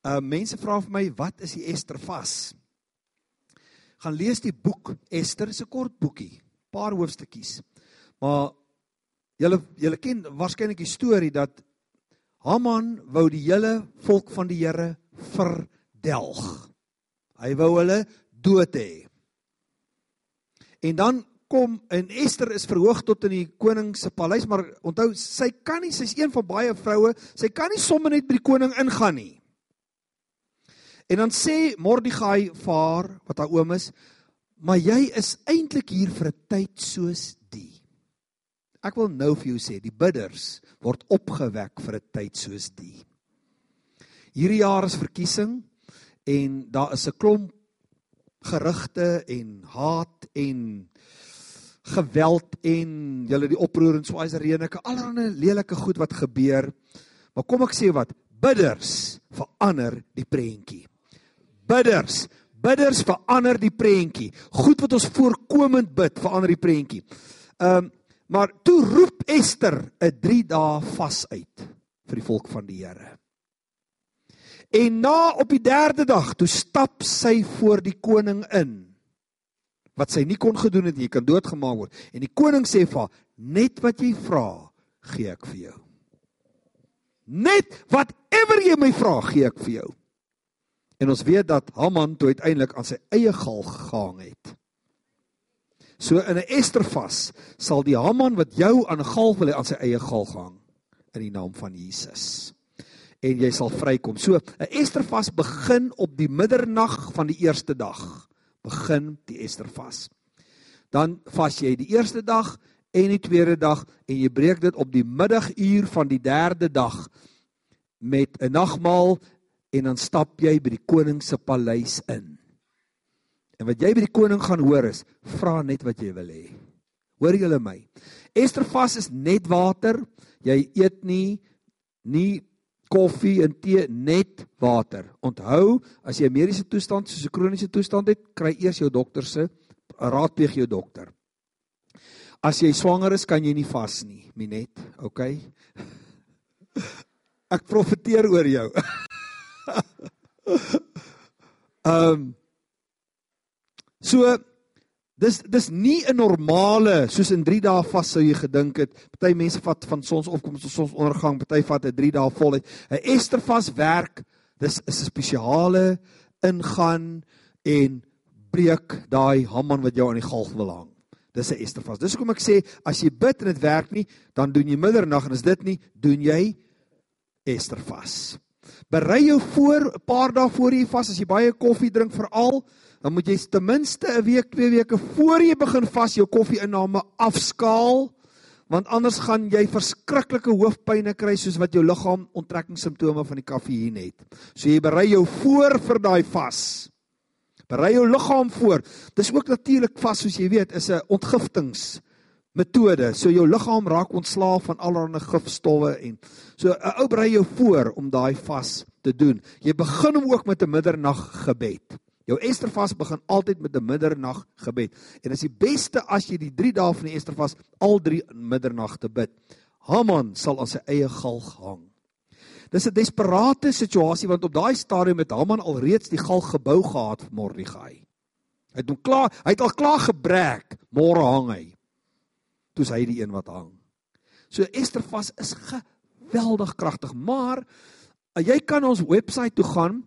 Uh mense vra vir my, wat is die Ester vas? Gaan lees die boek Ester, is 'n kort boekie, paar hoofstukkies. Maar julle julle ken waarskynlik die storie dat Haman wou die hele volk van die Here verdelg. Hy wou hulle dood hê. En dan kom en Ester is verhoog tot in die koning se paleis, maar onthou, sy kan nie, sy's een van baie vroue, sy kan nie sommer net by die koning ingaan nie. En dan sê Mordegai vir haar, wat haar oom is, maar jy is eintlik hier vir 'n tyd soos die. Ek wil nou vir jou sê, die bidders word opgewek vir 'n tyd soos die. Hierdie jaar is verkiesing en daar is 'n klomp gerugte en haat en geweld en julle die oproer in Swaziland, allerlei lelike goed wat gebeur. Maar kom ek sê wat, bidders verander die prentjie. Bidders, bidders verander die prentjie. Goed wat ons voorkomend bid, verander die prentjie. Um, maar toe roep Ester 'n 3 dae vas uit vir die volk van die Here. En na op die derde dag, toe stap sy voor die koning in wat sy nie kon gedoen het jy kan doodgemaak word. En die koning sê vir haar, net wat jy vra, gee ek vir jou. Net whatever jy my vra, gee ek vir jou. En ons weet dat Haman toe uiteindelik aan sy eie gal gehang het. So in 'n Estervas sal die Haman wat jou aan gal wil hê aan sy eie gal gehang in die naam van Jesus. En jy sal vrykom. So 'n Estervas begin op die middernag van die eerste dag begin die Ester vas. Dan vas jy die eerste dag en die tweede dag en jy breek dit op die middaguur van die derde dag met 'n nagmaal en dan stap jy by die koning se paleis in. En wat jy by die koning gaan hoor is, vra net wat jy wil hê. Hoor julle my? Ester vas is net water. Jy eet nie nie koffie en tee net water. Onthou, as jy 'n mediese toestand soos 'n kroniese toestand het, kry eers jou dokter se raadpleeg jou dokter. As jy swanger is, kan jy nie vas nie, Minet, okay? Ek profeteer oor jou. Ehm um, So Dis dis nie 'n normale soos in 3 dae vas sou jy gedink het. Party mense vat van sonsopkoms tot sonsondergang, party vat 'n 3 dae voluit. 'n Ester vas werk, dis is 'n spesiale ingaan en breek daai Haman wat jou aan die galg wil hang. Dis 'n Ester vas. Dis hoekom ek sê as jy bid en dit werk nie, dan doen jy middernag en as dit nie, doen jy Ester vas. Berei jou voor 'n paar dae voor jy vas as jy baie koffie drink veral dan moet jy ten minste 'n week, twee weke voor jy begin vas jou koffieinname afskaal want anders gaan jy verskriklike hoofpynne kry soos wat jou liggaam onttrekkingssimptome van die kafeïen het. So jy berei jou voor vir daai vas. Berei jou liggaam voor. Dis ook natuurlik vas soos jy weet is 'n ontgiftings metode. So jou liggaam raak ontslaaf van allerlei gifstowwe en so 'n ou berei jou voor om daai vas te doen. Jy begin hom ook met 'n middernag gebed. Jou Estervas begin altyd met 'n middernag gebed. En dit is die beste as jy die 3 dae van die Estervas al 3 middernagte bid. Haman sal aan sy eie galg hang. Dis 'n desperate situasie want op daai stadium het Haman alreeds die galg gebou gehad vir Mordegai. Hy het hom klaar, hy het al klaar gebreek, môre hang hy. Toe's hy die een wat hang. So Estervas is geweldig kragtig, maar jy kan ons webwerf toe gaan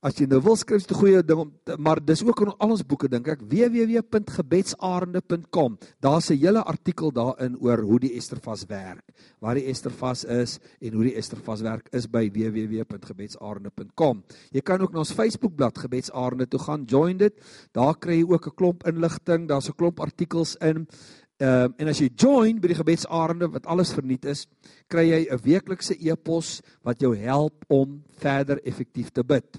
As jy nou wil skryf 'n goeie ding om maar dis ook in al ons boeke dink ek www.gebedsarende.com. Daar's 'n hele artikel daarin oor hoe die Estervas werk, waar die Estervas is en hoe die Estervas werk is by www.gebedsarende.com. Jy kan ook na ons Facebookblad Gebedsarende toe gaan, join dit. Daar kry jy ook 'n klomp inligting, daar's 'n klomp artikels in. Ehm um, en as jy join by die gebedsarende wat alles verniet is, kry jy 'n weeklikse e-pos wat jou help om verder effektief te bid.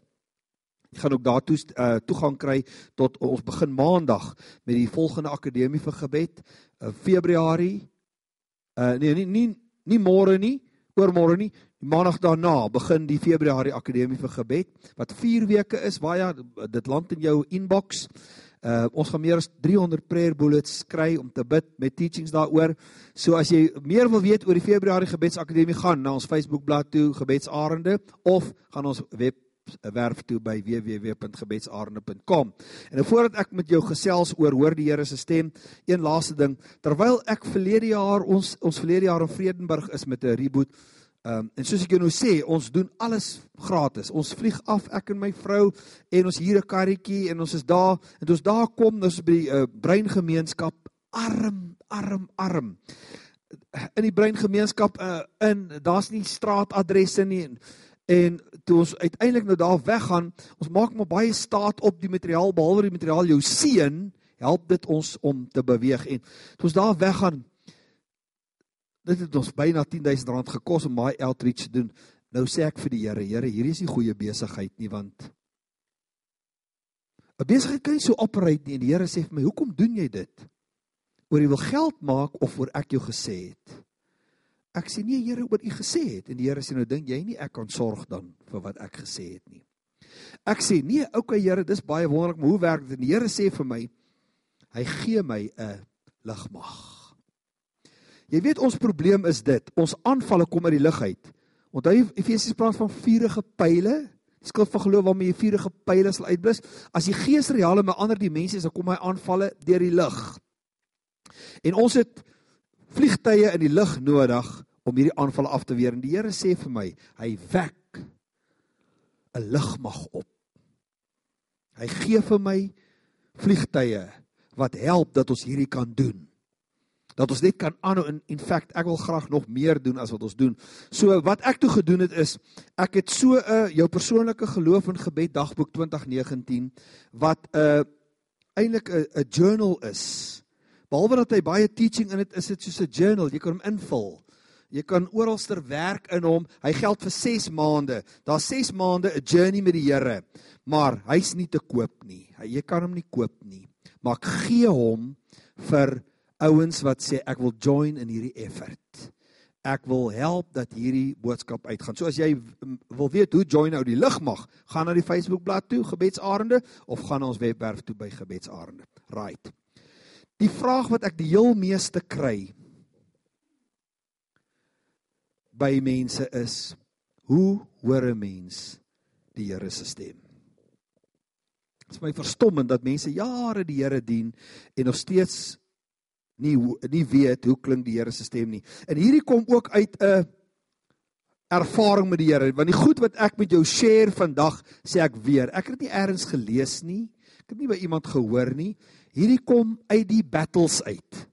Jy gaan ook daartoe uh, toegang kry tot ons begin maandag met die volgende akademie vir gebed uh, Februarie uh, nee nie nie nie môre nie oor môre nie maandag daarna begin die Februarie akademie vir gebed wat 4 weke is baie dit land in jou inbox Uh, ons gaan meer as 300 prayer bullets kry om te bid met teachings daaroor. So as jy meer wil weet oor die Februarie Gebedsakademie gaan na ons Facebook bladsy toe Gebedsarende of gaan ons web werf toe by www.gebedsarende.com. En nou voordat ek met jou gesels oor hoor die Here se stem, een laaste ding, terwyl ek verlede jaar ons ons verlede jaar in Vredenburg is met 'n reboot Ehm um, en soos ek jou nou sê, ons doen alles gratis. Ons vlieg af ek en my vrou en ons huur 'n karretjie en ons is daar en ons daar kom, ons by die uh, breingemeenskap arm, arm, arm in die breingemeenskap uh, in daar's nie straatadresse nie en, en toe ons uiteindelik nou daar weggaan ons maak maar baie staat op die materiaal behalwe die materiaal jou seën help dit ons om te beweeg en toe ons daar weggaan dit het ons byna 10000 rand gekos om my outreach te doen nou sê ek vir die Here Here hierdie is nie goeie besigheid nie want 'n besigheid kan nie so operate nie en die Here sê vir my hoekom doen jy dit oor jy wil geld maak of oor ek jou gesê het. Ek sê nee Here oor u gesê het en die Here sê nou dink jy nie ek kan sorg dan vir wat ek gesê het nie. Ek sê nee, okay Here, dis baie wonderlik, maar hoe werk dit? Die Here sê vir my hy gee my 'n ligmag. Jy weet ons probleem is dit, ons aanvalle kom uit die lug uit. Onthou Efesiërs praat van vuurige pile, die skrif van geloof waarmee jy vuurige pile sal uitblus. As die gees reale met ander dimensies is, dan kom hy aanvalle deur die lug. En ons het vliegtye in die lug nodig om hierdie aanvalle af te weer. En die Here sê vir my, hy wek 'n lugmag op. Hy gee vir my vliegtye wat help dat ons hierdie kan doen. Dat ons net kan aanhou in in fact ek wil graag nog meer doen as wat ons doen. So wat ek toe gedoen het is ek het so 'n uh, jou persoonlike geloof en gebed dagboek 2019 wat 'n uh, eintlik 'n 'n journal is Behalwe dat hy baie teaching in dit is, dit soos 'n journal, jy kan hom invul. Jy kan oralster werk in hom. Hy geld vir 6 maande. Daar's 6 maande 'n journey met die Here. Maar hy's nie te koop nie. Jy kan hom nie koop nie. Maar ek gee hom vir ouens wat sê ek wil join in hierdie effort. Ek wil help dat hierdie boodskap uitgaan. So as jy wil weet hoe join nou die lig mag, gaan na die Facebook bladsy toe, Gebedsarende of gaan ons webwerf toe by Gebedsarende. Right. Die vraag wat ek die heel meeste kry by mense is: Hoe hoor 'n mens die Here se stem? Dit is my verstommend dat mense jare die Here dien en nog steeds nie nie weet hoe klink die Here se stem nie. En hierdie kom ook uit 'n ervaring met die Here, want die goed wat ek met jou share vandag, sê ek weer, ek het dit nie eers gelees nie. Ek het nie by iemand gehoor nie hierdie kom uit die battles uit.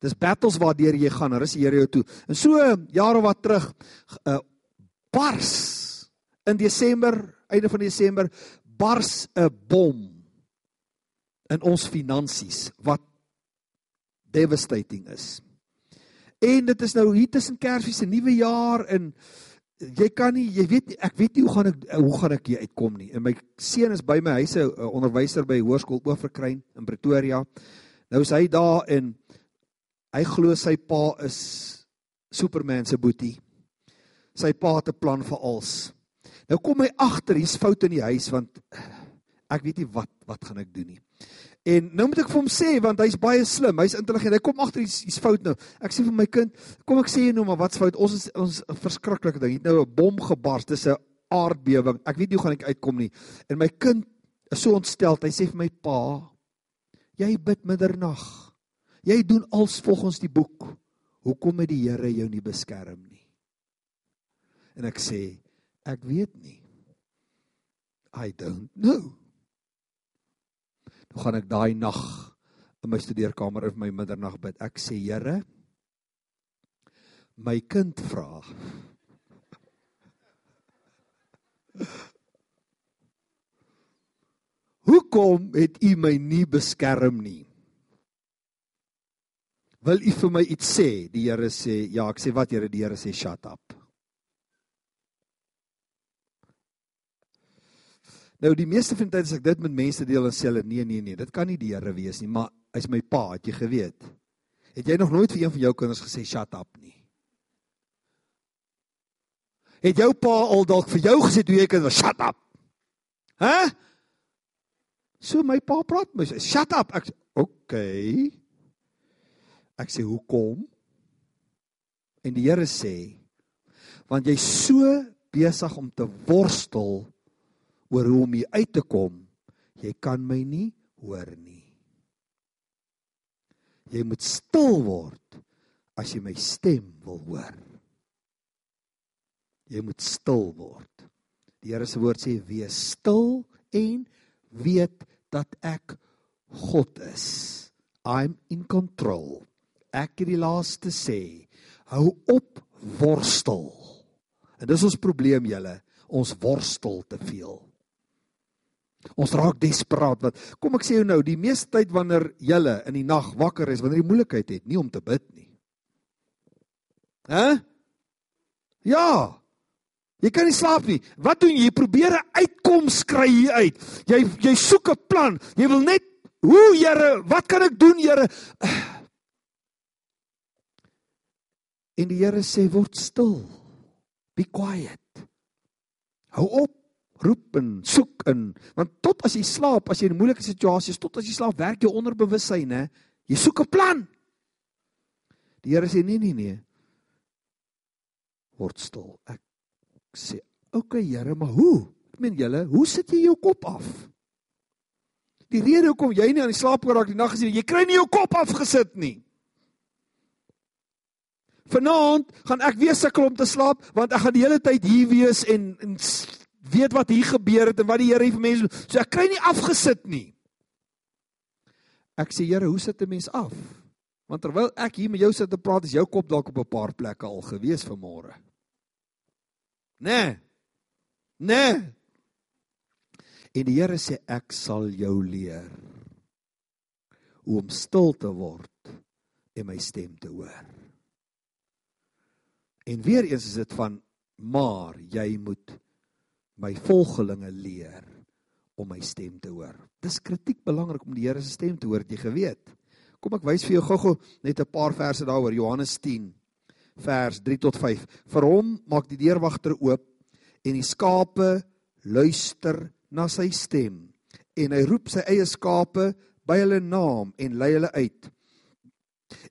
Dis battles waardeur jy gaan, rus die Here jou toe. En so jare wat terug uh, bars in Desember, einde van Desember, bars 'n bom in ons finansies wat devastating is. En dit is nou hier tussen Kersfees en Nuwe Jaar en jy kan nie jy weet ek weet nie hoe gaan ek hoe gaan ek hier uitkom nie. En my seun is by my huise 'n onderwyser by Hoërskool Oorverkruin in Pretoria. Nou is hy daar en hy glo sy pa is Superman se boetie. Sy pa het 'n plan vir als. Nou kom hy agter hier's foute in die huis want ek weet nie wat wat gaan ek doen nie. En nou moet ek vir hom sê want hy's baie slim, hy's intelligent. Hy kom agter iets iets fout nou. Ek sê vir my kind, kom ek sê jy nou maar wat's fout? Ons is ons verskriklike ding. Hier nou 'n bom gebars. Dis 'n aardbewing. Ek weet nie hoe gaan ek uitkom nie. En my kind is so ontstel. Hy sê vir my pa, jy bid middernag. Jy doen als volgens die boek. Hoekom het die Here jou nie beskerm nie? En ek sê, ek weet nie. I don't know. Nou gaan ek daai nag in my studeerkamer in my middernag bid. Ek sê Here, my kind vra. Hoekom het u my nie beskerm nie? Wil u vir my iets sê? Die Here sê, ja, ek sê wat Here? Die Here sê shut up. Nou die meeste van die tyd as ek dit met mense deel en sê hulle nee nee nee, dit kan nie die Here wees nie, maar hy's my pa, het jy geweet? Het jy nog nooit vir een van jou kinders gesê shut up nie? Het jou pa al dalk vir jou gesê toe jy kind was shut up? Hæ? So my pa praat my sê shut up. Ek okay. Ek sê hoekom? En die Here sê want jy's so besig om te worstel oor hoe om hier uit te kom. Jy kan my nie hoor nie. Jy moet stil word as jy my stem wil hoor. Jy moet stil word. Die Here se woord sê wees stil en weet dat ek God is. I'm in control. Ek het die laaste sê. Hou op worstel. En dis ons probleem julle, ons worstel te veel. Ons raak desperaat want kom ek sê jou nou, die meeste tyd wanneer julle in die nag wakker is, wanneer jy moeilikheid het, nie om te bid nie. Hæ? Ja. Jy kan nie slaap nie. Wat doen jy? Jy probeer 'n uitkoms kry hier uit. Jy jy soek 'n plan. Jy wil net, "Hoe, Here, wat kan ek doen, Here?" En die Here sê, "Word stil. Be quiet. Hou op roep en soek in, want tot as jy slaap, as jy in moeilike situasies, tot as jy slaap, werk jou onderbewussyn, hè. Jy soek 'n plan. Die Here sê, "Nee, nee, nee. Word stil. Ek sê, "Oké okay, Here, maar hoe? Ek meen julle, hoe sit jy jou kop af?" Die rede hoekom jy nie aan die slaap geraak die nag gesien, jy kry nie jou kop afgesit nie. Vanaand gaan ek weer sukkel om te slaap want ek gaan die hele tyd hier wees en, en weet wat hier gebeur het en wat die Here vir mense doen. So ek kry nie afgesit nie. Ek sê Here, hoe sit 'n mens af? Want terwyl ek hier met jou sit te praat, is jou kop dalk op 'n paar plekke al gewees vanmôre. Nee. Nee. En die Here sê ek sal jou leer hoe om stil te word en my stem te hoor. En weer eens is dit van maar jy moet my volgelinge leer om my stem te hoor. Dis kritiek belangrik om die Here se stem te hoor, jy geweet. Kom ek wys vir jou gou-gou net 'n paar verse daaroor Johannes 10 vers 3 tot 5. Vir hom maak die deurwagter oop en die skape luister na sy stem en hy roep sy eie skape by hulle naam en lei hulle uit.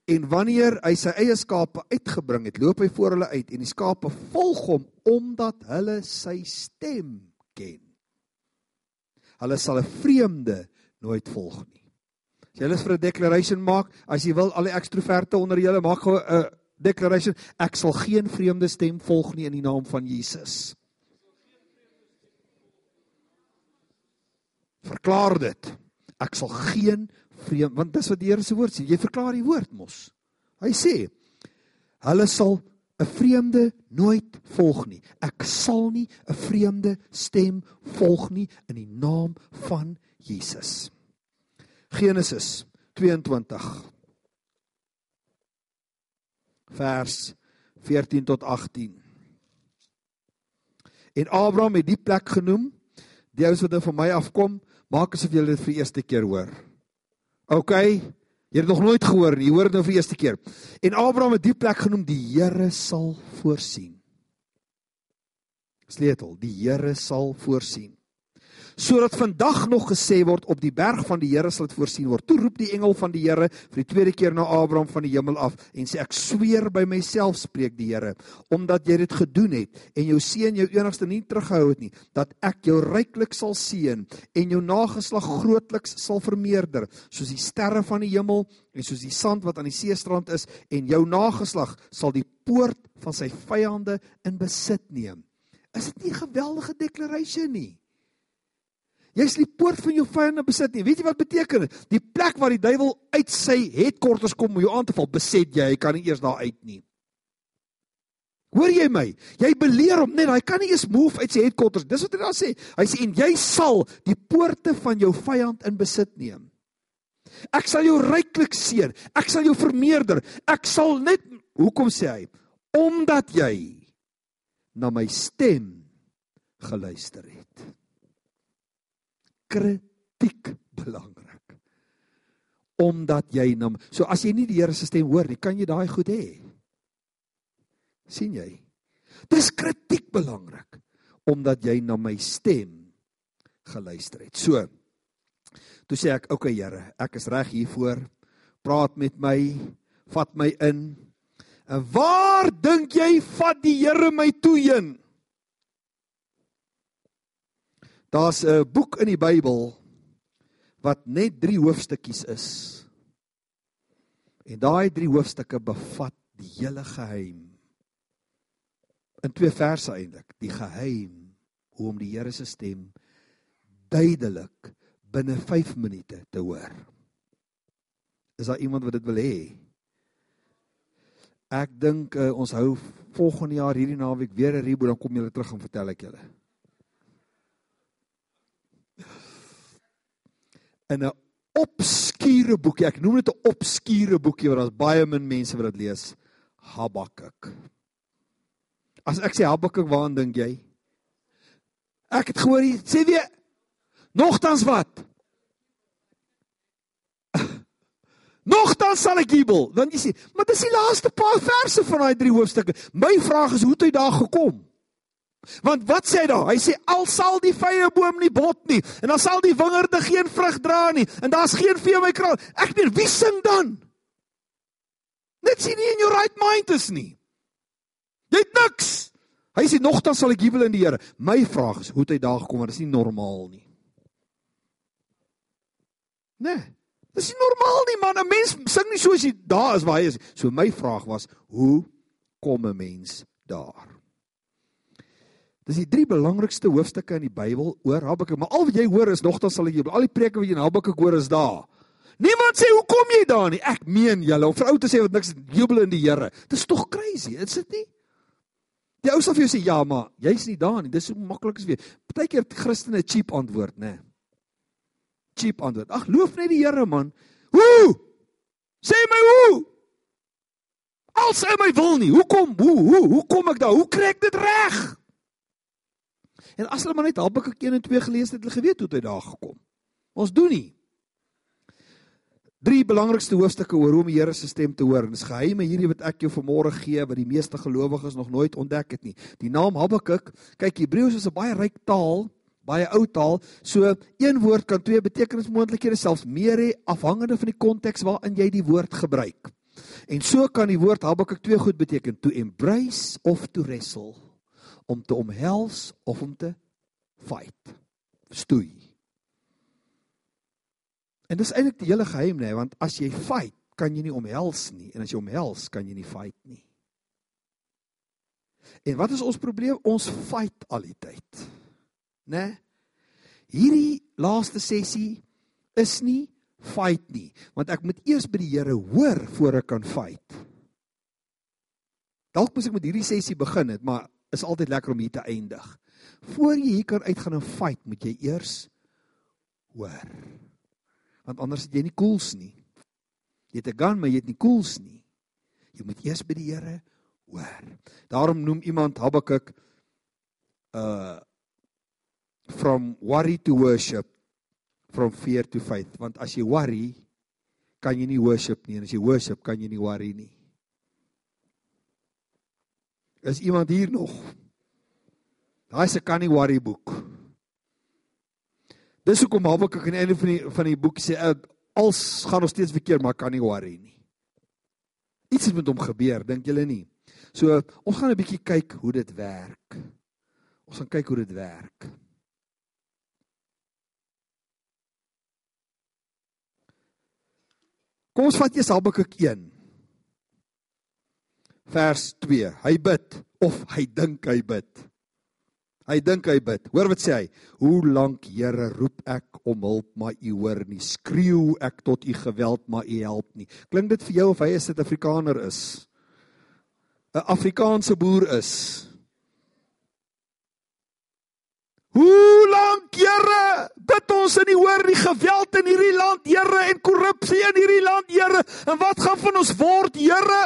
En wanneer hy sy eie skape uitgebring het, loop hy voor hulle uit en die skape volg hom omdat hulle sy stem ken. Hulle sal 'n vreemde nooit volg nie. As jy hulle vir 'n declaration maak, as jy wil al die ekstroverte onder julle maak 'n declaration, ek sal geen vreemde stem volg nie in die naam van Jesus. Verklaar dit. Ek sal geen vreemd want dis wat die Here se woord sê. Jy verklaar die woord mos. Hy sê hulle sal 'n vreemde nooit volg nie. Ek sal nie 'n vreemde stem volg nie in die naam van Jesus. Genesis 22 vers 14 tot 18. En Abraham het die plek genoem, die ou wat van my afkom, maak asof jy dit vir die eerste keer hoor. OK, jy het nog nooit gehoor nie, jy hoor dit nou vir die eerste keer. En Abraham het die plek genoem die Here sal voorsien. Sleutel, die Here sal voorsien sodat vandag nog gesê word op die berg van die Here sal dit voorsien word. Toe roep die engel van die Here vir die tweede keer na Abraham van die hemel af en sê ek sweer by myself spreek die Here omdat jy dit gedoen het en jou seun jou enigste nie teruggehou het nie dat ek jou ryklik sal seën en jou nageslag grootliks sal vermeerder soos die sterre van die hemel en soos die sand wat aan die seestrand is en jou nageslag sal die poort van sy vyande in besit neem. Is dit nie 'n geweldige declaration nie? Jy's die poort van jou vyande besit nie. Weet jy wat beteken dit? Die plek waar die duiwel uit sy headquarters kom om jou aan te val, beset jy, hy kan nie eers daar uit nie. Hoor jy my? Jy beleer hom net, hy kan nie eens move uit sy headquarters. Dis wat hy daar sê. Hy sê en jy sal die poorte van jou vyand in besit neem. Ek sal jou ryklik seën. Ek sal jou vermeerder. Ek sal net hoekom sê hy? Omdat jy na my stem geluister het kritiek belangrik. Omdat jy nou so as jy nie die Here se stem hoor nie, kan jy daai goed hê. sien jy? Dis kritiek belangrik omdat jy na my stem geluister het. So. Toe sê ek, "Oké okay, Here, ek is reg hiervoor. Praat met my, vat my in. En waar dink jy vat die Here my toe heen?" Daar's 'n boek in die Bybel wat net 3 hoofstukkies is. En daai 3 hoofstukke bevat die hele geheim. In twee verse eintlik, die geheim hoe om die Here se stem duidelik binne 5 minute te hoor. Is daar iemand wat dit wil hê? Ek dink uh, ons hou volgende jaar hierdie naweek weer 'n rebo dan kom julle terug en vertel ek julle. In 'n obskure boekie, ek noem dit 'n obskure boekie want daar's baie min mense wat dit lees, Habakuk. As ek sê Habakuk, waaraan dink jy? Ek het gehoor jy sê weer nogtans wat? Nogtans sal ek jubel. Want jy sê, maar dis die laaste paar verse van daai drie hoofstukke. My vraag is hoe het hy daar gekom? Want wat sê hy daar? Hy sê al sal die vrye boom nie bot nie en dan sal die wingerde geen vrug dra nie en daar's geen vee in my kraal. Ek meen, wie sing dan? Net sien nie in your right mind is nie. Het niks. Hy sê nogtans sal ek jubel in die Here. My vraag is hoe het hy daar gekom? Want dit is nie normaal nie. Nee. Dis nie normaal nie man, 'n mens sing nie soos jy daar is waar hy is. So my vraag was, hoe kom 'n mens daar? Dis die drie belangrikste hoofstukke in die Bybel oor Habakuk, maar al wat jy hoor is nogtans sal jy al die preke wat jy in Habakuk hoor is daar. Niemand sê hoe kom jy daar nie? Ek meen julle, om vir ou te sê wat niks jubel in die Here. Dis tog crazy, is dit nie? Die ou sal vir jou sê ja, maar jy's nie daar nie. Dis so maklik as weer. Partykeer Christene cheap antwoord, nê? Nee cheap antwoord. Ag, loof net die Here man. Hoe? Sê my hoe? Als hy my wil nie. Hoekom? Hoe? Hoe? Hoe kom ek daar? Hoe kry ek dit reg? En as hulle maar net Habakuk 1 en 2 gelees het, hulle geweet hoe hy daar gekom. Ons doen nie. Drie belangrikste hoofstukke oor hoe om die Here se stem te hoor. Dis geheime hierdie wat ek jou vanmôre gee wat die meeste gelowiges nog nooit ontdek het nie. Die naam Habakuk, kyk Hebreëus is 'n baie ryk taal baie ou taal. So een woord kan twee betekenismoontlikhede selfs meer hê afhangende van die konteks waarin jy die woord gebruik. En so kan die woord Habakuk twee goed beteken: to embrace of to wrestle, om te omhels of om te fight. Stoei. En dis eintlik die hele geheim nê, want as jy fight, kan jy nie omhels nie en as jy omhels, kan jy nie fight nie. En wat is ons probleem? Ons fight al die tyd né? Hierdie laaste sessie is nie fight nie, want ek moet eers by die Here hoor voor ek kan fight. Dalk moet ek met hierdie sessie begin het, maar is altyd lekker om hier te eindig. Voor jy hier kan uitgaan en fight, moet jy eers hoor. Want anders het jy nie koels nie. Jy het 'n gun, maar jy het nie koels nie. Jy moet eers by die Here hoor. Daarom noem iemand Habakuk uh from worry to worship from fear to faith want as jy worry kan jy nie worship nie en as jy worship kan jy nie worry nie is iemand hier nog? Daai se kan nie worry boek. Dis hoekom Habakuk aan die einde van die van die boek sê als gaan nog steeds verkeerd maar kan nie worry nie. Iets het met hom gebeur dink julle nie? So ons gaan 'n bietjie kyk hoe dit werk. Ons gaan kyk hoe dit werk. Kom ons vat eers Habakuk 1. Vers 2. Hy bid of hy dink hy bid. Hy dink hy bid. Hoor wat sê hy? Hoe lank, Here, roep ek om hulp, maar U hoor nie. Skreeu ek tot U geweld, maar U help nie. Klink dit vir jou of hy 'n Suid-Afrikaner is? 'n Afrikaanse boer is? Hoe lank, Here, bid ons in die hoor die geweld in hierdie land, Here, en korrupsie in hierdie land, Here. En wat gaan van ons word, Here?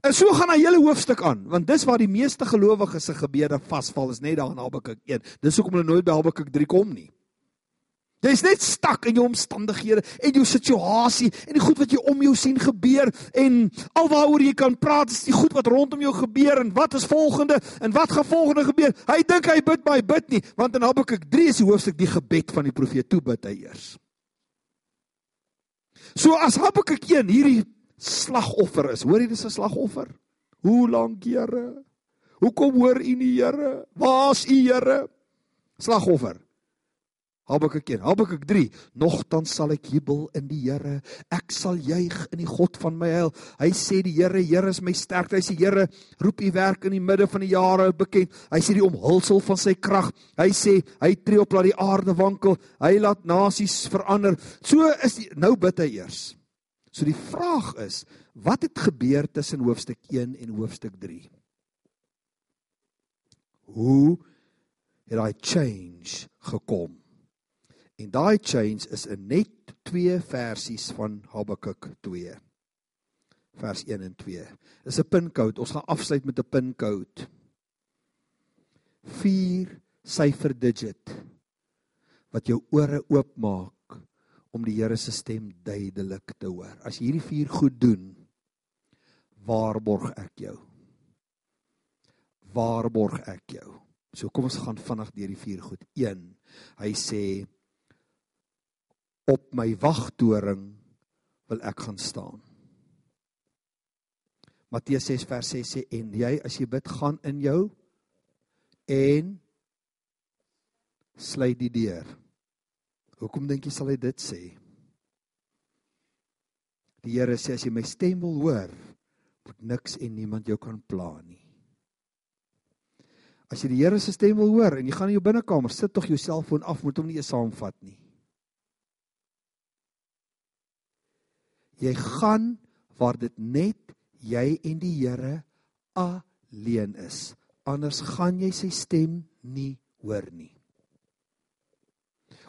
En so gaan 'n hele hoofstuk aan, want dis waar die meeste gelowiges se gebede vasval, is net daar in Habakuk 1. Dis hoekom hulle nooit by Habakuk 3 kom nie. Jy's net stak in jou omstandighede en jou situasie en die goed wat jy om jou sien gebeur en alwaaroor jy kan praat is die goed wat rondom jou gebeur en wat is volgende en wat gaan volgende gebeur. Hy dink hy bid maar hy bid nie want in Habakuk 3 is die hoofstuk die gebed van die profeet toe bid hy eers. So as Habakuk 1 hierdie slagoffer is, hoor jy dis 'n slagoffer? Hoe lank Here? Hoekom hoor u nie, Here? Waar's u, Here? Slagoffer. Habakuk 1, Habakuk 3, nogtans sal ek jubel in die Here. Ek sal juig in die God van my heil. Hy sê die Here, Here is my sterkte. Hy sê Here, roep u werk in die midde van die jare bekend. Hy sê die omhulsel van sy krag. Hy sê hy tree op laat die aarde wankel. Hy laat nasies verander. So is die, nou bid hy eers. So die vraag is, wat het gebeur tussen hoofstuk 1 en hoofstuk 3? Hoe het daai change gekom? En daai change is in net twee versies van Habakuk 2. Vers 1 en 2. Dis 'n pinkode. Ons gaan afsluit met 'n pinkode. 4 syfer digit wat jou ore oopmaak om die Here se stem duidelik te hoor. As jy hierdie vier goed doen, waarborg ek jou. Waarborg ek jou. So kom ons gaan vinnig deur die vier goed. 1. Hy sê op my wagtoring wil ek gaan staan. Matteus 6 vers 6 sê en jy as jy bid gaan in jou en sluit die deur. Hoekom dink jy sal hy dit sê? Die Here sê as jy my stem wil hoor, moet niks en niemand jou kan pla nie. As jy die Here se stem wil hoor en jy gaan in jou binnekamer, sit tog jou selfoon af, moet hom nie eens saamvat nie. Jy gaan waar dit net jy en die Here alleen is. Anders gaan jy sy stem nie hoor nie.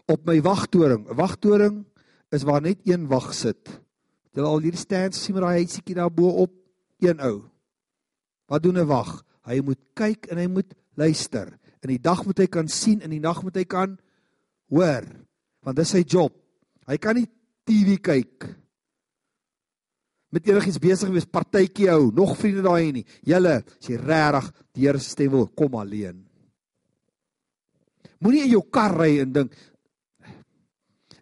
Op my wagtoring, 'n wagtoring is waar net een wag sit. Jy al hierdie stands sien met daai huisietjie daar bo op, een ou. Wat doen 'n wag? Hy moet kyk en hy moet luister. In die dag moet hy kan sien en in die nag moet hy kan hoor. Want dis sy job. Hy kan nie TV kyk met enigiets besig wees, partytjie hou, nog vriende daai nie. Julle, as jy regtig die Here se stem wil, kom alleen. Moenie in jou kar ry en dink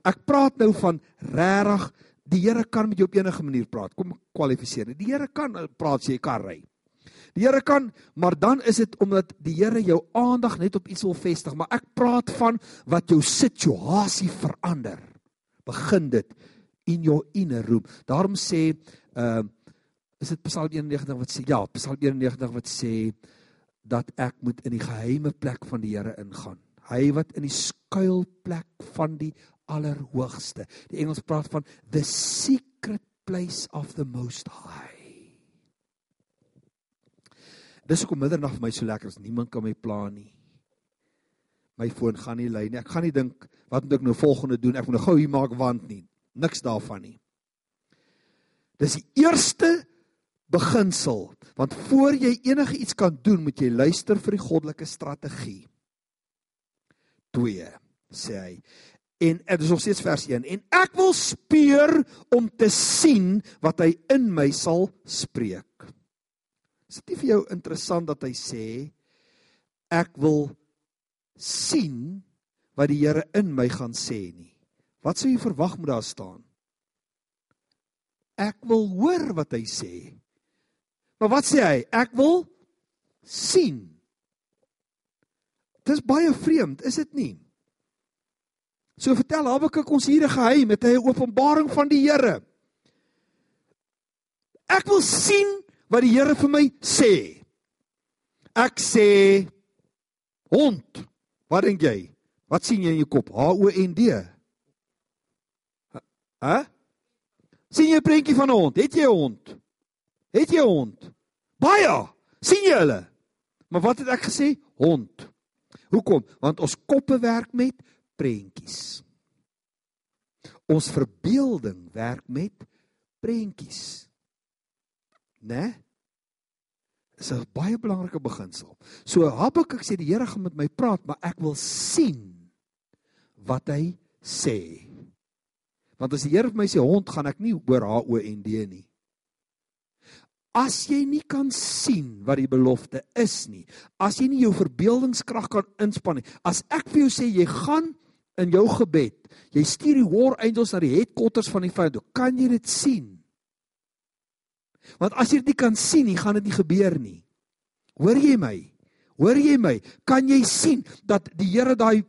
ek praat nou van regtig die Here kan met jou op enige manier praat. Kom kwalifiseer. Die Here kan praat as jy kar ry. Die Here kan, maar dan is dit omdat die Here jou aandag net op iets wil vestig, maar ek praat van wat jou situasie verander. Begin dit in your inner room. Daarom sê ehm uh, is dit Psalm 91 wat sê ja, Psalm 91 wat sê dat ek moet in die geheime plek van die Here ingaan. Hy wat in die skuilplek van die Allerhoogste. Die Engels praat van the secret place of the most high. Dis hoekom middernag vir my so lekker is. Niemand kan my pla nie. My foon gaan nie lui nie. Ek gaan nie dink wat moet ek nou volgende doen? Ek moet nou gou hier maak want nie. Niks daarvan nie. Dis die eerste beginsel, want voor jy enige iets kan doen, moet jy luister vir die goddelike strategie. 2 sê hy. En dit is nog steeds vers 1 en ek wil speur om te sien wat hy in my sal spreek. Is dit nie vir jou interessant dat hy sê ek wil sien wat die Here in my gaan sê nie. Wat sou jy verwag moet daar staan? Ek wil hoor wat hy sê. Maar wat sê hy? Ek wil sien. Dis baie vreemd, is dit nie? So vertel Habakuk ons hier 'n geheim, het hy 'n openbaring van die Here. Ek wil sien wat die Here vir my sê. Ek sê hond. Wat dink jy? Wat sien jy in jou kop? H O N D. Hæ? Sien jy 'n prentjie van 'n hond? Het jy 'n hond? Het jy 'n hond? Baie. sien jy hulle? Maar wat het ek gesê? Hond. Hoekom? Want ons koppe werk met prentjies. Ons verbeelding werk met prentjies. Né? Dis 'n baie belangrike beginsel. So Habakuk sê die Here gaan met my praat, maar ek wil sien wat hy sê. Want as die Here vir my sê hond, gaan ek nie hoor H O N D nie. As jy nie kan sien wat die belofte is nie, as jy nie jou verbeeldingskrag kan inspann nie, as ek vir jou sê jy gaan in jou gebed, jy stuur die war angels na die headquarters van die vyand, kan jy dit sien? Want as jy dit nie kan sien nie, gaan dit nie gebeur nie. Hoor jy my? Hoor jy my? Kan jy sien dat die Here daai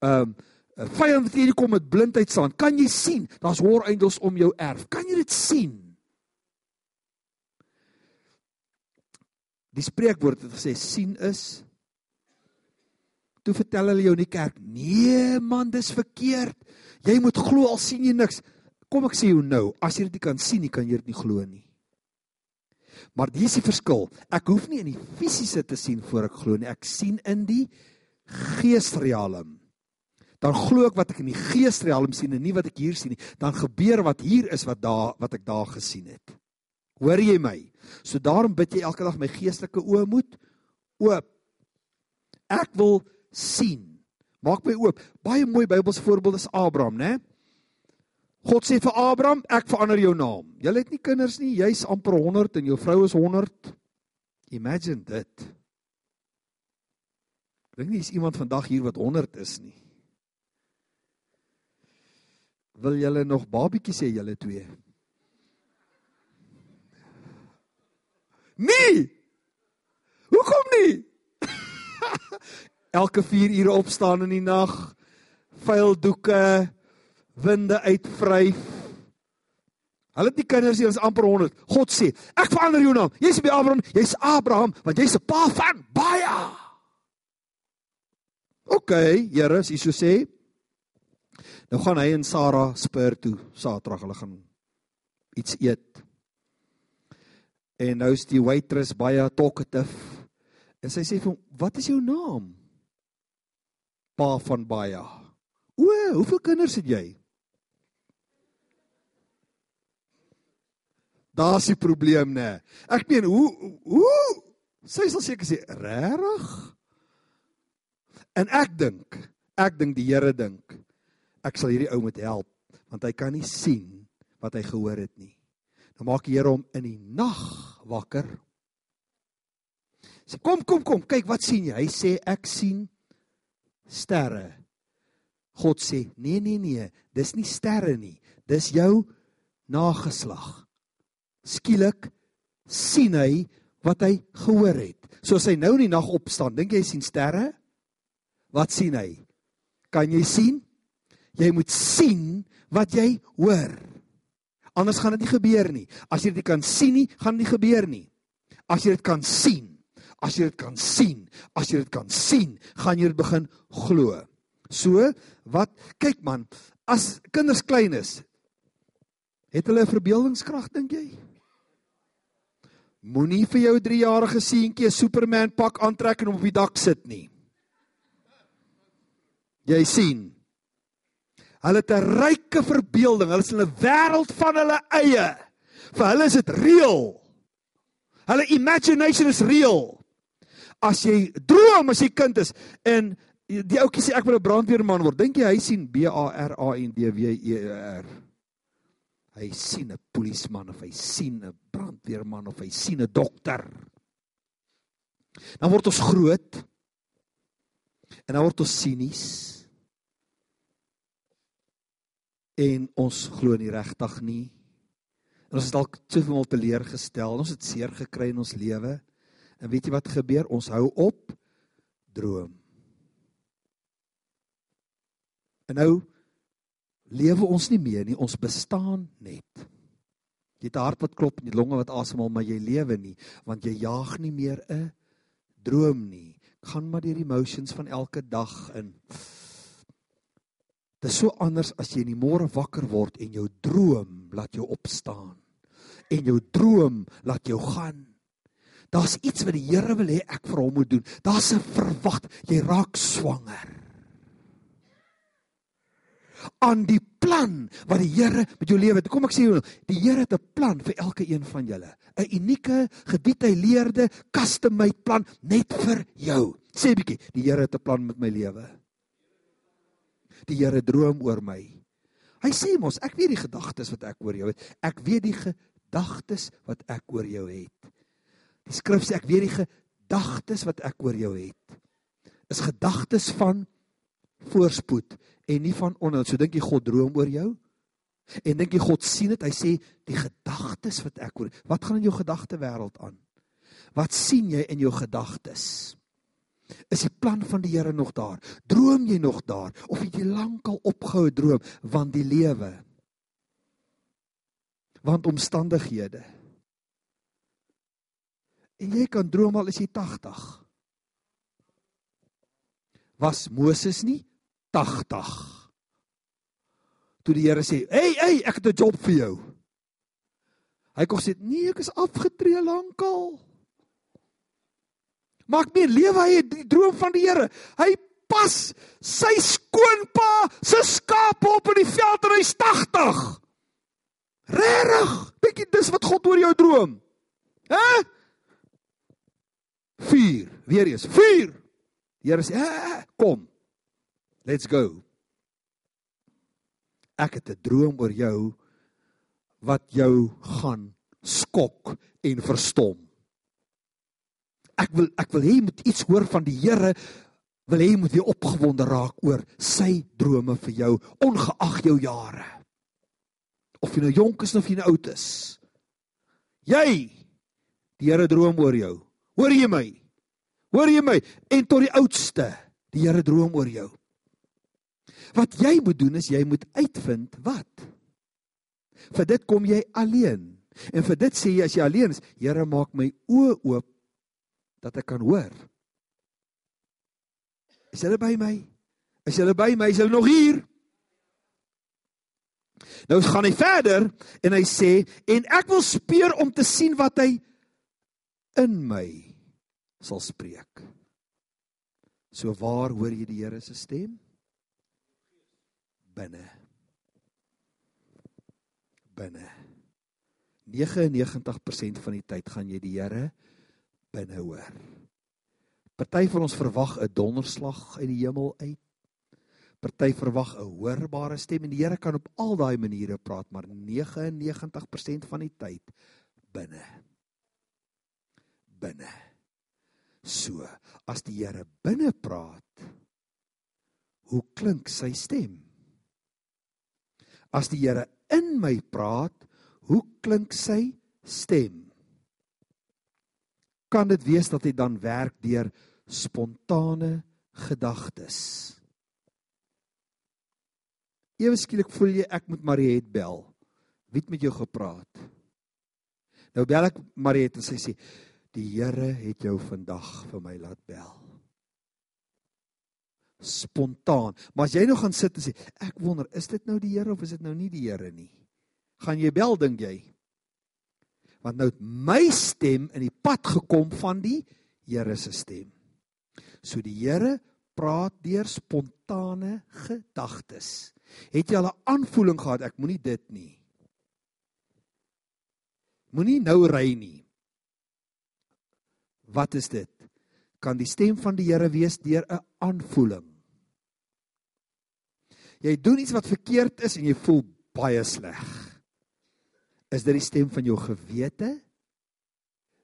ehm um, vyand wat hierdie kom met blindheid staan? Kan jy sien? Daar's hoor eindels om jou erf. Kan jy dit sien? Die spreekwoord het gesê sien is Toe vertel hulle jou in die kerk, nee man, dis verkeerd. Jy moet glo al sien jy niks. Kom ek sê jou nou, as jy dit nie kan sien nie, kan jy dit nie glo nie. Maar dis die verskil. Ek hoef nie in die fisiese te sien voor ek glo nie. Ek sien in die geesrealm. Dan glo ek wat ek in die geesrealm sien en nie wat ek hier sien nie. Dan gebeur wat hier is wat daar wat ek daar gesien het. Hoor jy my? So daarom bid jy elke dag my geestelike oë moet oop. Ek wil sien. Maak my oop. Baie mooi Bybelse voorbeeld is Abraham, né? God sê vir Abraham, ek verander jou naam. Jy het nie kinders nie, jy's amper 100 en jou vrou is 100. Imagine dit. Dink nie is iemand vandag hier wat 100 is nie. Wil julle nog babietjies hê julle twee? Nee. Hoekom nie? elke 4 ure opstaan in die nag, vuil doeke, winde uitvryf. Hulle het nie kinders nie, ons amper 100. God sê, ek verander jou naam. Jy's by Abraham, jy's Abraham, want jy's 'n pa van baie. OK, Here, as U so sê. Nou gaan hy en Sara spur toe, Saterdag, hulle gaan iets eet. En nou is die waitress baie talkative. En sy sê vir hom, "Wat is jou naam?" Pa van baie. O, hoeveel kinders het jy? Daar's die probleem nê. Ek meen, hoe hoe sy sal seker sê, "Regtig?" En ek dink, ek dink die Here dink, ek sal hierdie ou moet help want hy kan nie sien wat hy gehoor het nie. Nou maak die Here hom in die nag wakker. Sê kom kom kom, kyk wat sien jy? Hy sê ek sien sterre. God sê, nee nee nee, dis nie sterre nie. Dis jou nageslag. Skielik sien hy wat hy gehoor het. So as hy nou in die nag opstaan, dink jy sien sterre? Wat sien hy? Kan jy sien? Jy moet sien wat jy hoor. Anders gaan dit nie gebeur nie. As jy dit kan sien nie, gaan dit nie gebeur nie. As jy dit kan sien, As jy dit kan sien, as jy dit kan sien, gaan jy dit begin glo. So, wat kyk man, as kinders klein is, het hulle 'n verbeeldingskrag dink jy? Moenie vir jou 3-jarige seentjie 'n Superman pak aantrek en hom op die dak sit nie. Jy sien. Hulle het 'n ryke verbeelding. Hulle is in 'n wêreld van hulle eie. Vir hulle is dit reël. Hulle imagination is reël as jy droom as jy kind is en die ouetjie sê ek wil 'n brandweerman word. Dink jy hy sien B A R A N D W E R? Hy sien 'n polisieman of hy sien 'n brandweerman of hy sien 'n dokter. Dan word ons groot. En dan word ons sinies. En ons glo nie regtig nie. En ons het dalk te veel teleurgestel. Ons het seer gekry in ons lewe. En weet jy wat gebeur? Ons hou op droom. En nou lewe ons nie meer nie, ons bestaan net. Jy het 'n hart wat klop en jy longe wat asemhaal, maar jy lewe nie, want jy jaag nie meer 'n droom nie. Gaan maar deur die emotions van elke dag in. Dit is so anders as jy in die môre wakker word en jou droom laat jou opstaan. En jou droom laat jou gaan. Daar's iets wat die Here wil hê ek vir hom moet doen. Daar's 'n verwag, jy raak swanger. aan die plan wat die Here met jou lewe het. Kom ek sê jou, die Here het 'n plan vir elke een van julle. 'n Unieke, gedetailleerde, custom-made plan net vir jou. Sê bietjie, die Here het 'n plan met my lewe. Die Here droom oor my. Hy sê mos, ek weet die gedagtes wat ek oor jou het. Ek weet die gedagtes wat ek oor jou het. Die skrif sê ek weet die gedagtes wat ek oor jou het. Is gedagtes van voorspoed en nie van onheil. So dink jy God droom oor jou? En dink jy God sien dit? Hy sê die gedagtes wat ek oor. Wat gaan in jou gedagte wêreld aan? Wat sien jy in jou gedagtes? Is die plan van die Here nog daar? Droom jy nog daar of het jy lankal opgehou droom van die lewe? Want omstandighede. En jy kan droom al is jy 80. Was Moses nie 80? Toe die Here sê, "Hey, hey, ek het 'n job vir jou." Hy kom sê, "Nee, ek is afgetree lankal." Maar ek meen lewe hy die droom van die Here. Hy pas sy skoonpa se skape op in die veld en hy's 80. Regtig? Dink jy dis wat God oor jou droom? Hæ? 4. Weer eens 4. Die Here sê, "Kom. Let's go." Ek het 'n droom oor jou wat jou gaan skok en verstom ek wil ek wil hê jy moet iets hoor van die Here wil hê jy moet weer opgewonde raak oor sy drome vir jou ongeag jou jare of jy nou jonk is of jy nou oud is jy die Here droom oor jou hoor jy my hoor jy my en tot die oudste die Here droom oor jou wat jy moet doen is jy moet uitvind wat vir dit kom jy alleen en vir dit sê jy as jy alleen is Here maak my oë oop dat ek kan hoor. Is hulle by my? Is hulle by my? Is hulle nog hier? Nou gaan hy verder en hy sê en ek wil speur om te sien wat hy in my sal spreek. So waar hoor jy die Here se stem? Binne. Binne. 99% van die tyd gaan jy die Here binne hoor. Party van ons verwag 'n donderslag uit die hemel uit. Party verwag 'n hoorbare stem en die Here kan op al daai maniere praat, maar 99% van die tyd binne. Binne. So, as die Here binne praat, hoe klink sy stem? As die Here in my praat, hoe klink sy stem? kan dit wees dat hy dan werk deur spontane gedagtes. Ewe skielik voel jy ek moet Mariet bel. Wie het met jou gepraat? Nou bel ek Mariet en sy sê die Here het jou vandag vir my laat bel. Spontaan. Maar as jy nou gaan sit en sê ek wonder is dit nou die Here of is dit nou nie die Here nie? Gaan jy bel dink jy? want nou het my stem in die pad gekom van die Here se stem. So die Here praat deur spontane gedagtes. Het jy al 'n aanvoeling gehad ek moenie dit nie. Moenie nou ry nie. Wat is dit? Kan die stem van die Here wees deur 'n aanvoeling? Jy doen iets wat verkeerd is en jy voel baie sleg. Is dit die stem van jou gewete?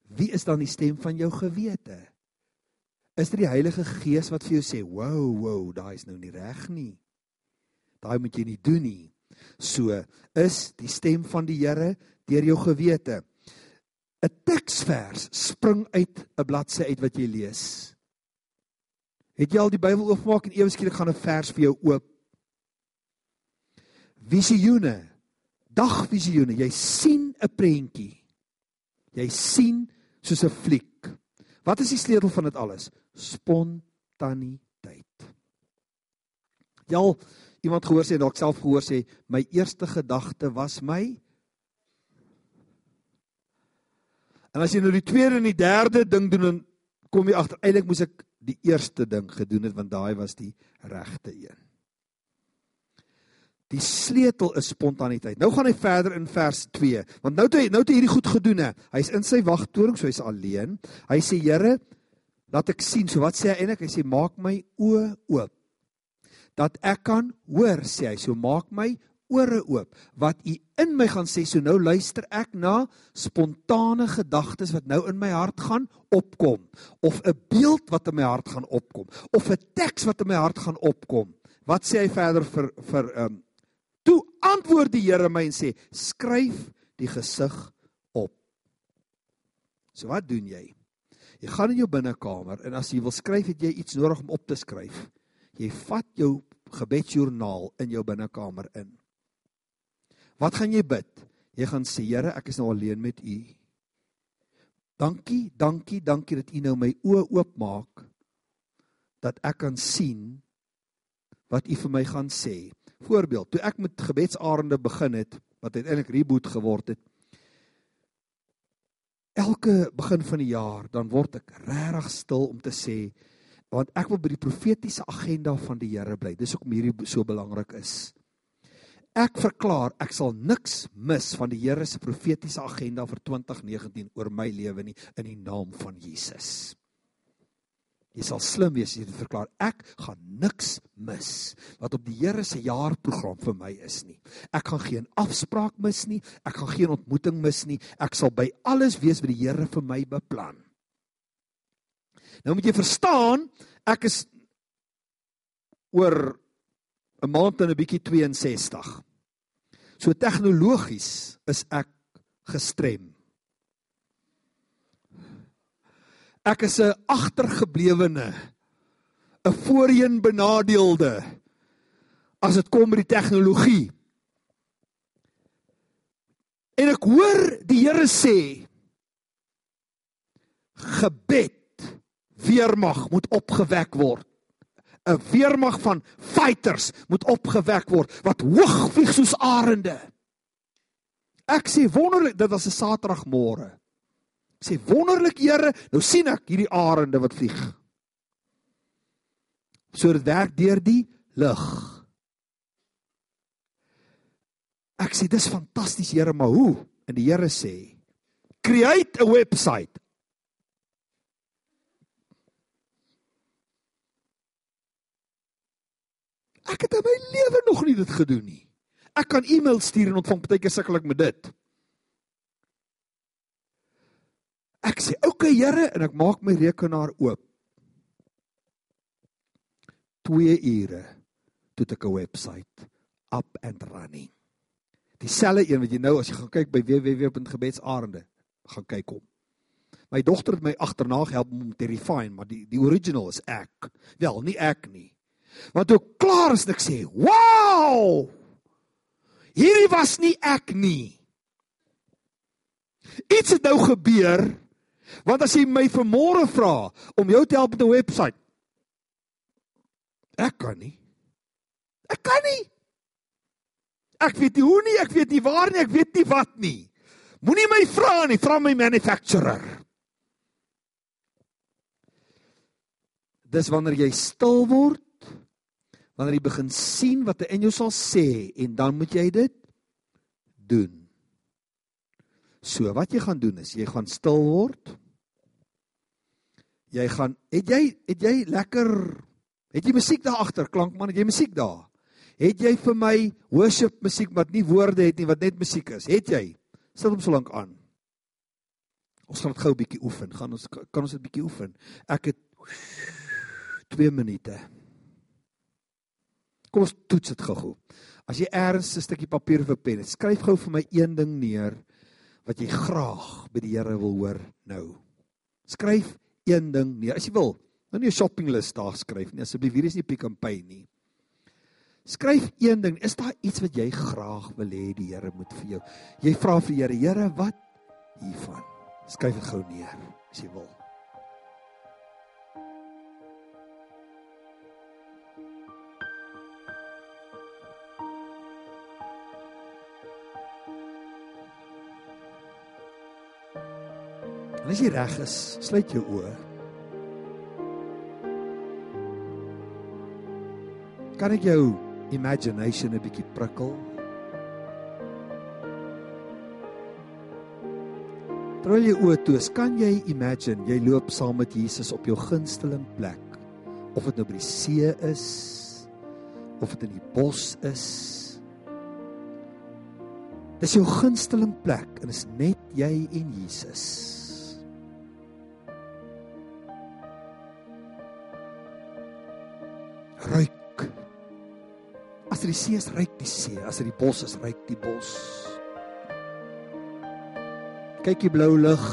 Wie is dan die stem van jou gewete? Is dit die Heilige Gees wat vir jou sê, "Wow, wow, daai is nou nie reg nie. Daai moet jy nie doen nie." So is die stem van die Here deur jou gewete. 'n Teksvers spring uit 'n bladsy uit wat jy lees. Het jy al die Bybel oopgemaak en ewe skielik gaan 'n vers vir jou oop? Visioene dagvisioene. Jy sien 'n prentjie. Jy sien soos 'n fliek. Wat is die sleutel van dit alles? Spontaniteit. Jy al iemand gehoor sê dalk self gehoor sê my eerste gedagte was my En as jy nou die tweede en die derde ding doen dan kom jy agter eintlik moes ek die eerste ding gedoen het want daai was die regte een. Die sleutel is spontaniteit. Nou gaan hy verder in vers 2. Want nou het hy nou het hy hierdie goed gedoen hè. Hy's in sy wagtoring, so hy's alleen. Hy sê Here, laat ek sien. So wat sê hy eintlik? Hy sê maak my oë oop. Dat ek kan hoor, sê hy. So maak my ore oop. Wat u in my gaan sê, so nou luister ek na spontane gedagtes wat nou in my hart gaan opkom of 'n beeld wat in my hart gaan opkom of 'n teks wat in my hart gaan opkom. Wat sê hy verder vir vir ehm um, Toe antwoord die Here my en sê: "Skryf die gesig op." So wat doen jy? Jy gaan in jou binnekamer en as jy wil skryf, het jy iets nodig om op te skryf. Jy vat jou gebedsjoernaal in jou binnekamer in. Wat gaan jy bid? Jy gaan sê, Here, ek is nou alleen met U. Dankie, dankie, dankie dat U nou my oë oopmaak dat ek kan sien wat U vir my gaan sê. Voorbeeld, toe ek met gebedsarende begin het, wat uiteindelik reboot geword het, elke begin van die jaar dan word ek regtig stil om te sê want ek wil by die profetiese agenda van die Here bly. Dis hoekom hierdie so belangrik is. Ek verklaar ek sal niks mis van die Here se profetiese agenda vir 2019 oor my lewe nie in die naam van Jesus. Jy sal slim wees as jy dit verklaar. Ek gaan niks mis wat op die Here se jaarprogram vir my is nie. Ek gaan geen afspraak mis nie. Ek gaan geen ontmoeting mis nie. Ek sal by alles wees wat die Here vir my beplan. Nou moet jy verstaan, ek is oor 'n maand en 'n bietjie 62. So tegnologies is ek gestrem. Ek is 'n agtergeblewene, 'n voorheen benadeelde as dit kom by die tegnologie. En ek hoor die Here sê gebed weermag moet opgewek word. 'n Weermag van fighters moet opgewek word wat hoog vlieg soos arende. Ek sê wonderlik, dit was 'n Saterdagmôre sê wonderlik Here, nou sien ek hierdie arende wat vlieg. So dit werk deur die lig. Ek sê dis fantasties Here, maar hoe? En die Here sê create 'n website. Ek het in my lewe nog nie dit gedoen nie. Ek kan e-mail stuur en ontvang, partykeer sukkel ek met dit. Ek sê, "Oké okay, Here," en ek maak my rekenaar oop. 2 ure toe ek 'n webwerf up and running. Dieselfde een wat jy nou as jy gaan kyk by www.gebedsarende gaan kyk kom. My dogter het my agterna gehelp om te refine, maar die die original is ek. Wel, nie ek nie. Want toe klaar is ek sê, "Wow! Hierdie was nie ek nie." Iets het nou gebeur Want as jy my vanmôre vra om jou te help met 'n webwerf, ek kan nie. Ek kan nie. Ek weet nie hoe nie, ek weet nie waar nie, ek weet nie wat nie. Moenie my vra nie, vra my manufacturer. Dis wanneer jy stil word, wanneer jy begin sien wat hy in jou sal sê en dan moet jy dit doen. So wat jy gaan doen is jy gaan stil word. Jy gaan het jy het jy lekker het jy musiek daar agter klankman het jy musiek daar? Het jy vir my worship musiek wat nie woorde het nie wat net musiek is? Het jy? Sit hom so lank aan. Ons gaan dit gou 'n bietjie oefen. Gaan ons kan ons dit bietjie oefen? Ek het 2 minute kom ons toets dit gou as jy eers 'n stukkie papier of 'n pen het skryf gou vir my een ding neer wat jy graag by die Here wil hoor nou skryf een ding nee, as jy wil, nou nie 'n shopping list daar skryf nie. Asseblief, hier is nie Pick n Pay nie. Skryf een ding. Is daar iets wat jy graag wil hê die Here moet vir jou? Jy vra vir die Here, Here, wat hiervan? Skryf dit gou neer as jy wil. En as jy reg is, sluit jou oë. Kan ek jou imagination 'n bietjie prikkel? Terwyl jy oë toe is, kan jy imagine jy loop saam met Jesus op jou gunsteling plek? Of dit nou by die see is, of dit in die bos is. Dis jou gunsteling plek en dit is net jy en Jesus. As dit die see is, ruik die see. As dit die bos is, ruik die bos. Kyk die blou lug.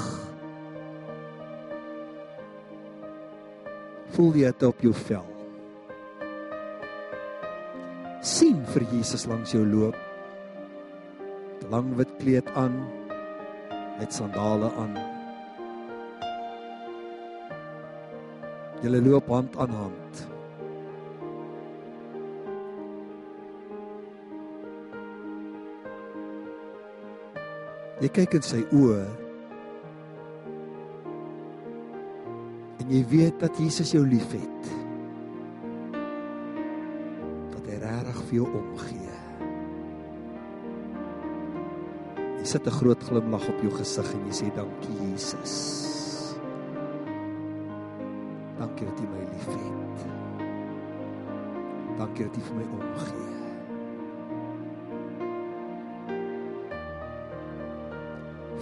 voel die hitte op jou vel? sien vir Jesus langs jou loop. Lang wit kleed aan, met sandale aan. Julle loop hand aan hand. Jy kyk in sy oë. En jy weet dat Jesus jou liefhet. vir jou omgee. Jy sit 'n groot glimlag op jou gesig en jy sê dankie Jesus. Dankie dat U my liefhet. Dankie dat U vir my omgee.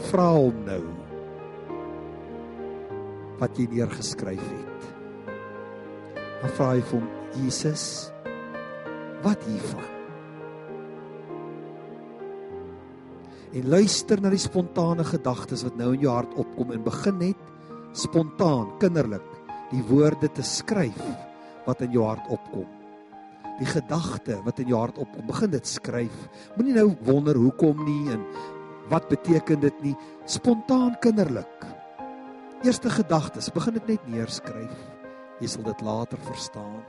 Vra hom nou wat jy neergeskryf het. Dan vra hy vir hom Jesus wat hiervan? En luister na die spontane gedagtes wat nou in jou hart opkom en begin net spontaan, kinderlik die woorde te skryf wat in jou hart opkom. Die gedagte wat in jou hart opkom, begin dit skryf. Moenie nou wonder hoekom nie en wat beteken dit nie. Spontaan kinderlik. Eerste gedagtes, begin dit net neerskryf. Jy sal dit later verstaan.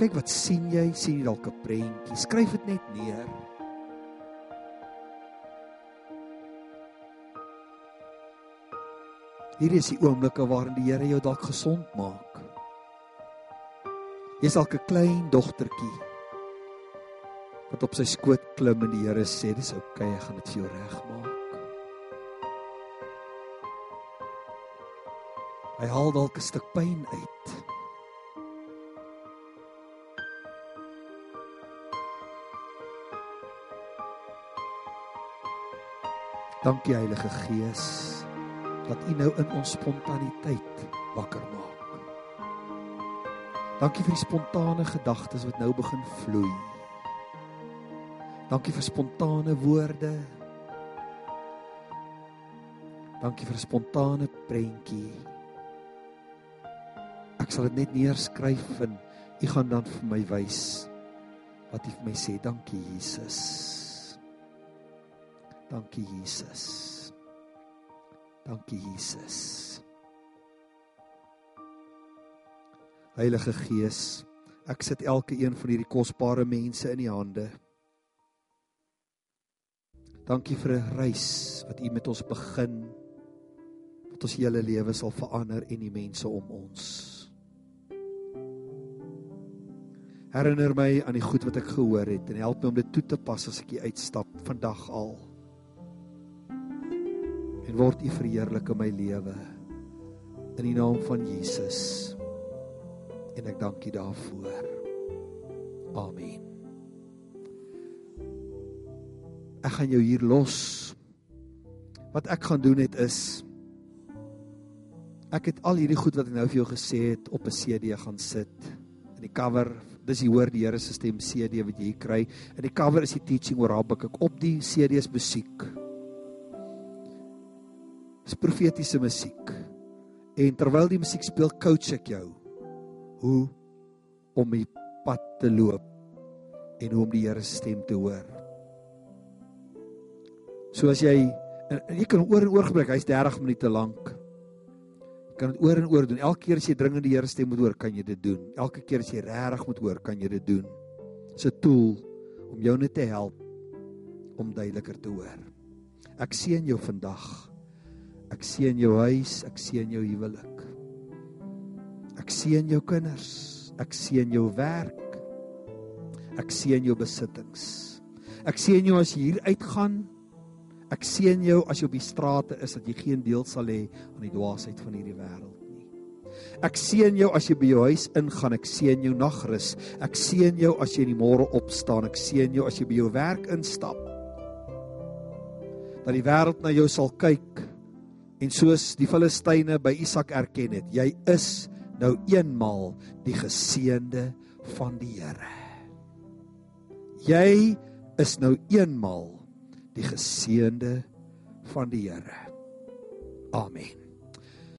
Kyk wat sien jy? Sien jy dalk 'n prentjie? Skryf dit net neer. Hier is die oomblikke waarin die Here jou dalk gesond maak. Jy's dalk 'n klein dogtertjie wat op sy skoot klim en die Here sê dis oukei, okay, ek gaan dit vir jou regmaak. Hy haal dalk 'n stuk pyn uit. Dankie Heilige Gees dat U nou in ons spontaniteit wakker maak. Dankie vir die spontane gedagtes wat nou begin vloei. Dankie vir spontane woorde. Dankie vir 'n spontane prentjie. Ek sal dit net neerskryf en U gaan dan vir my wys wat U vir my sê. Dankie Jesus. Dankie Jesus. Dankie Jesus. Heilige Gees, ek sit elke een van hierdie kosbare mense in U hande. Dankie vir 'n reis wat U met ons begin wat ons hele lewe sal verander en die mense om ons. Herinner my aan die goed wat ek gehoor het en help my om dit toe te pas as ek hier uitstap vandag al en word U verheerlik in my lewe in die naam van Jesus. En ek dank U daarvoor. Amen. Ek gaan jou hier los. Wat ek gaan doen net is ek het al hierdie goed wat ek nou vir jou gesê het op 'n CD gaan sit. In die cover, dis jy hoor die Here se stem CD wat jy kry. In die cover is die teaching oor Habakuk op die CD se musiek is profetiese musiek. En terwyl die musiek speel, coach ek jou hoe om die pad te loop en hoe om die Here se stem te hoor. So as jy en jy kan oor en oor gebruik, hy's 30 minute lank. Jy kan dit oor en oor doen. Elke keer as jy dringend die Here stem moet hoor, kan jy dit doen. Elke keer as jy regtig moet hoor, kan jy dit doen. Dit's 'n tool om jou net te help om duideliker te hoor. Ek sien jou vandag. Ek seën jou huis, ek seën jou huwelik. Ek seën jou kinders, ek seën jou werk. Ek seën jou besittings. Ek seën jou as jy hier uitgaan. Ek seën jou as jy op die strate is dat jy geen deel sal hê aan die dwaasheid van hierdie wêreld nie. Ek seën jou as jy by jou huis ingaan, ek seën jou nagrus. Ek seën jou as jy in die môre opstaan, ek seën jou as jy by jou werk instap. Dat die wêreld na jou sal kyk En soos die Filistyne by Isak erken het, jy is nou eenmal die geseënde van die Here. Jy is nou eenmal die geseënde van die Here. Amen.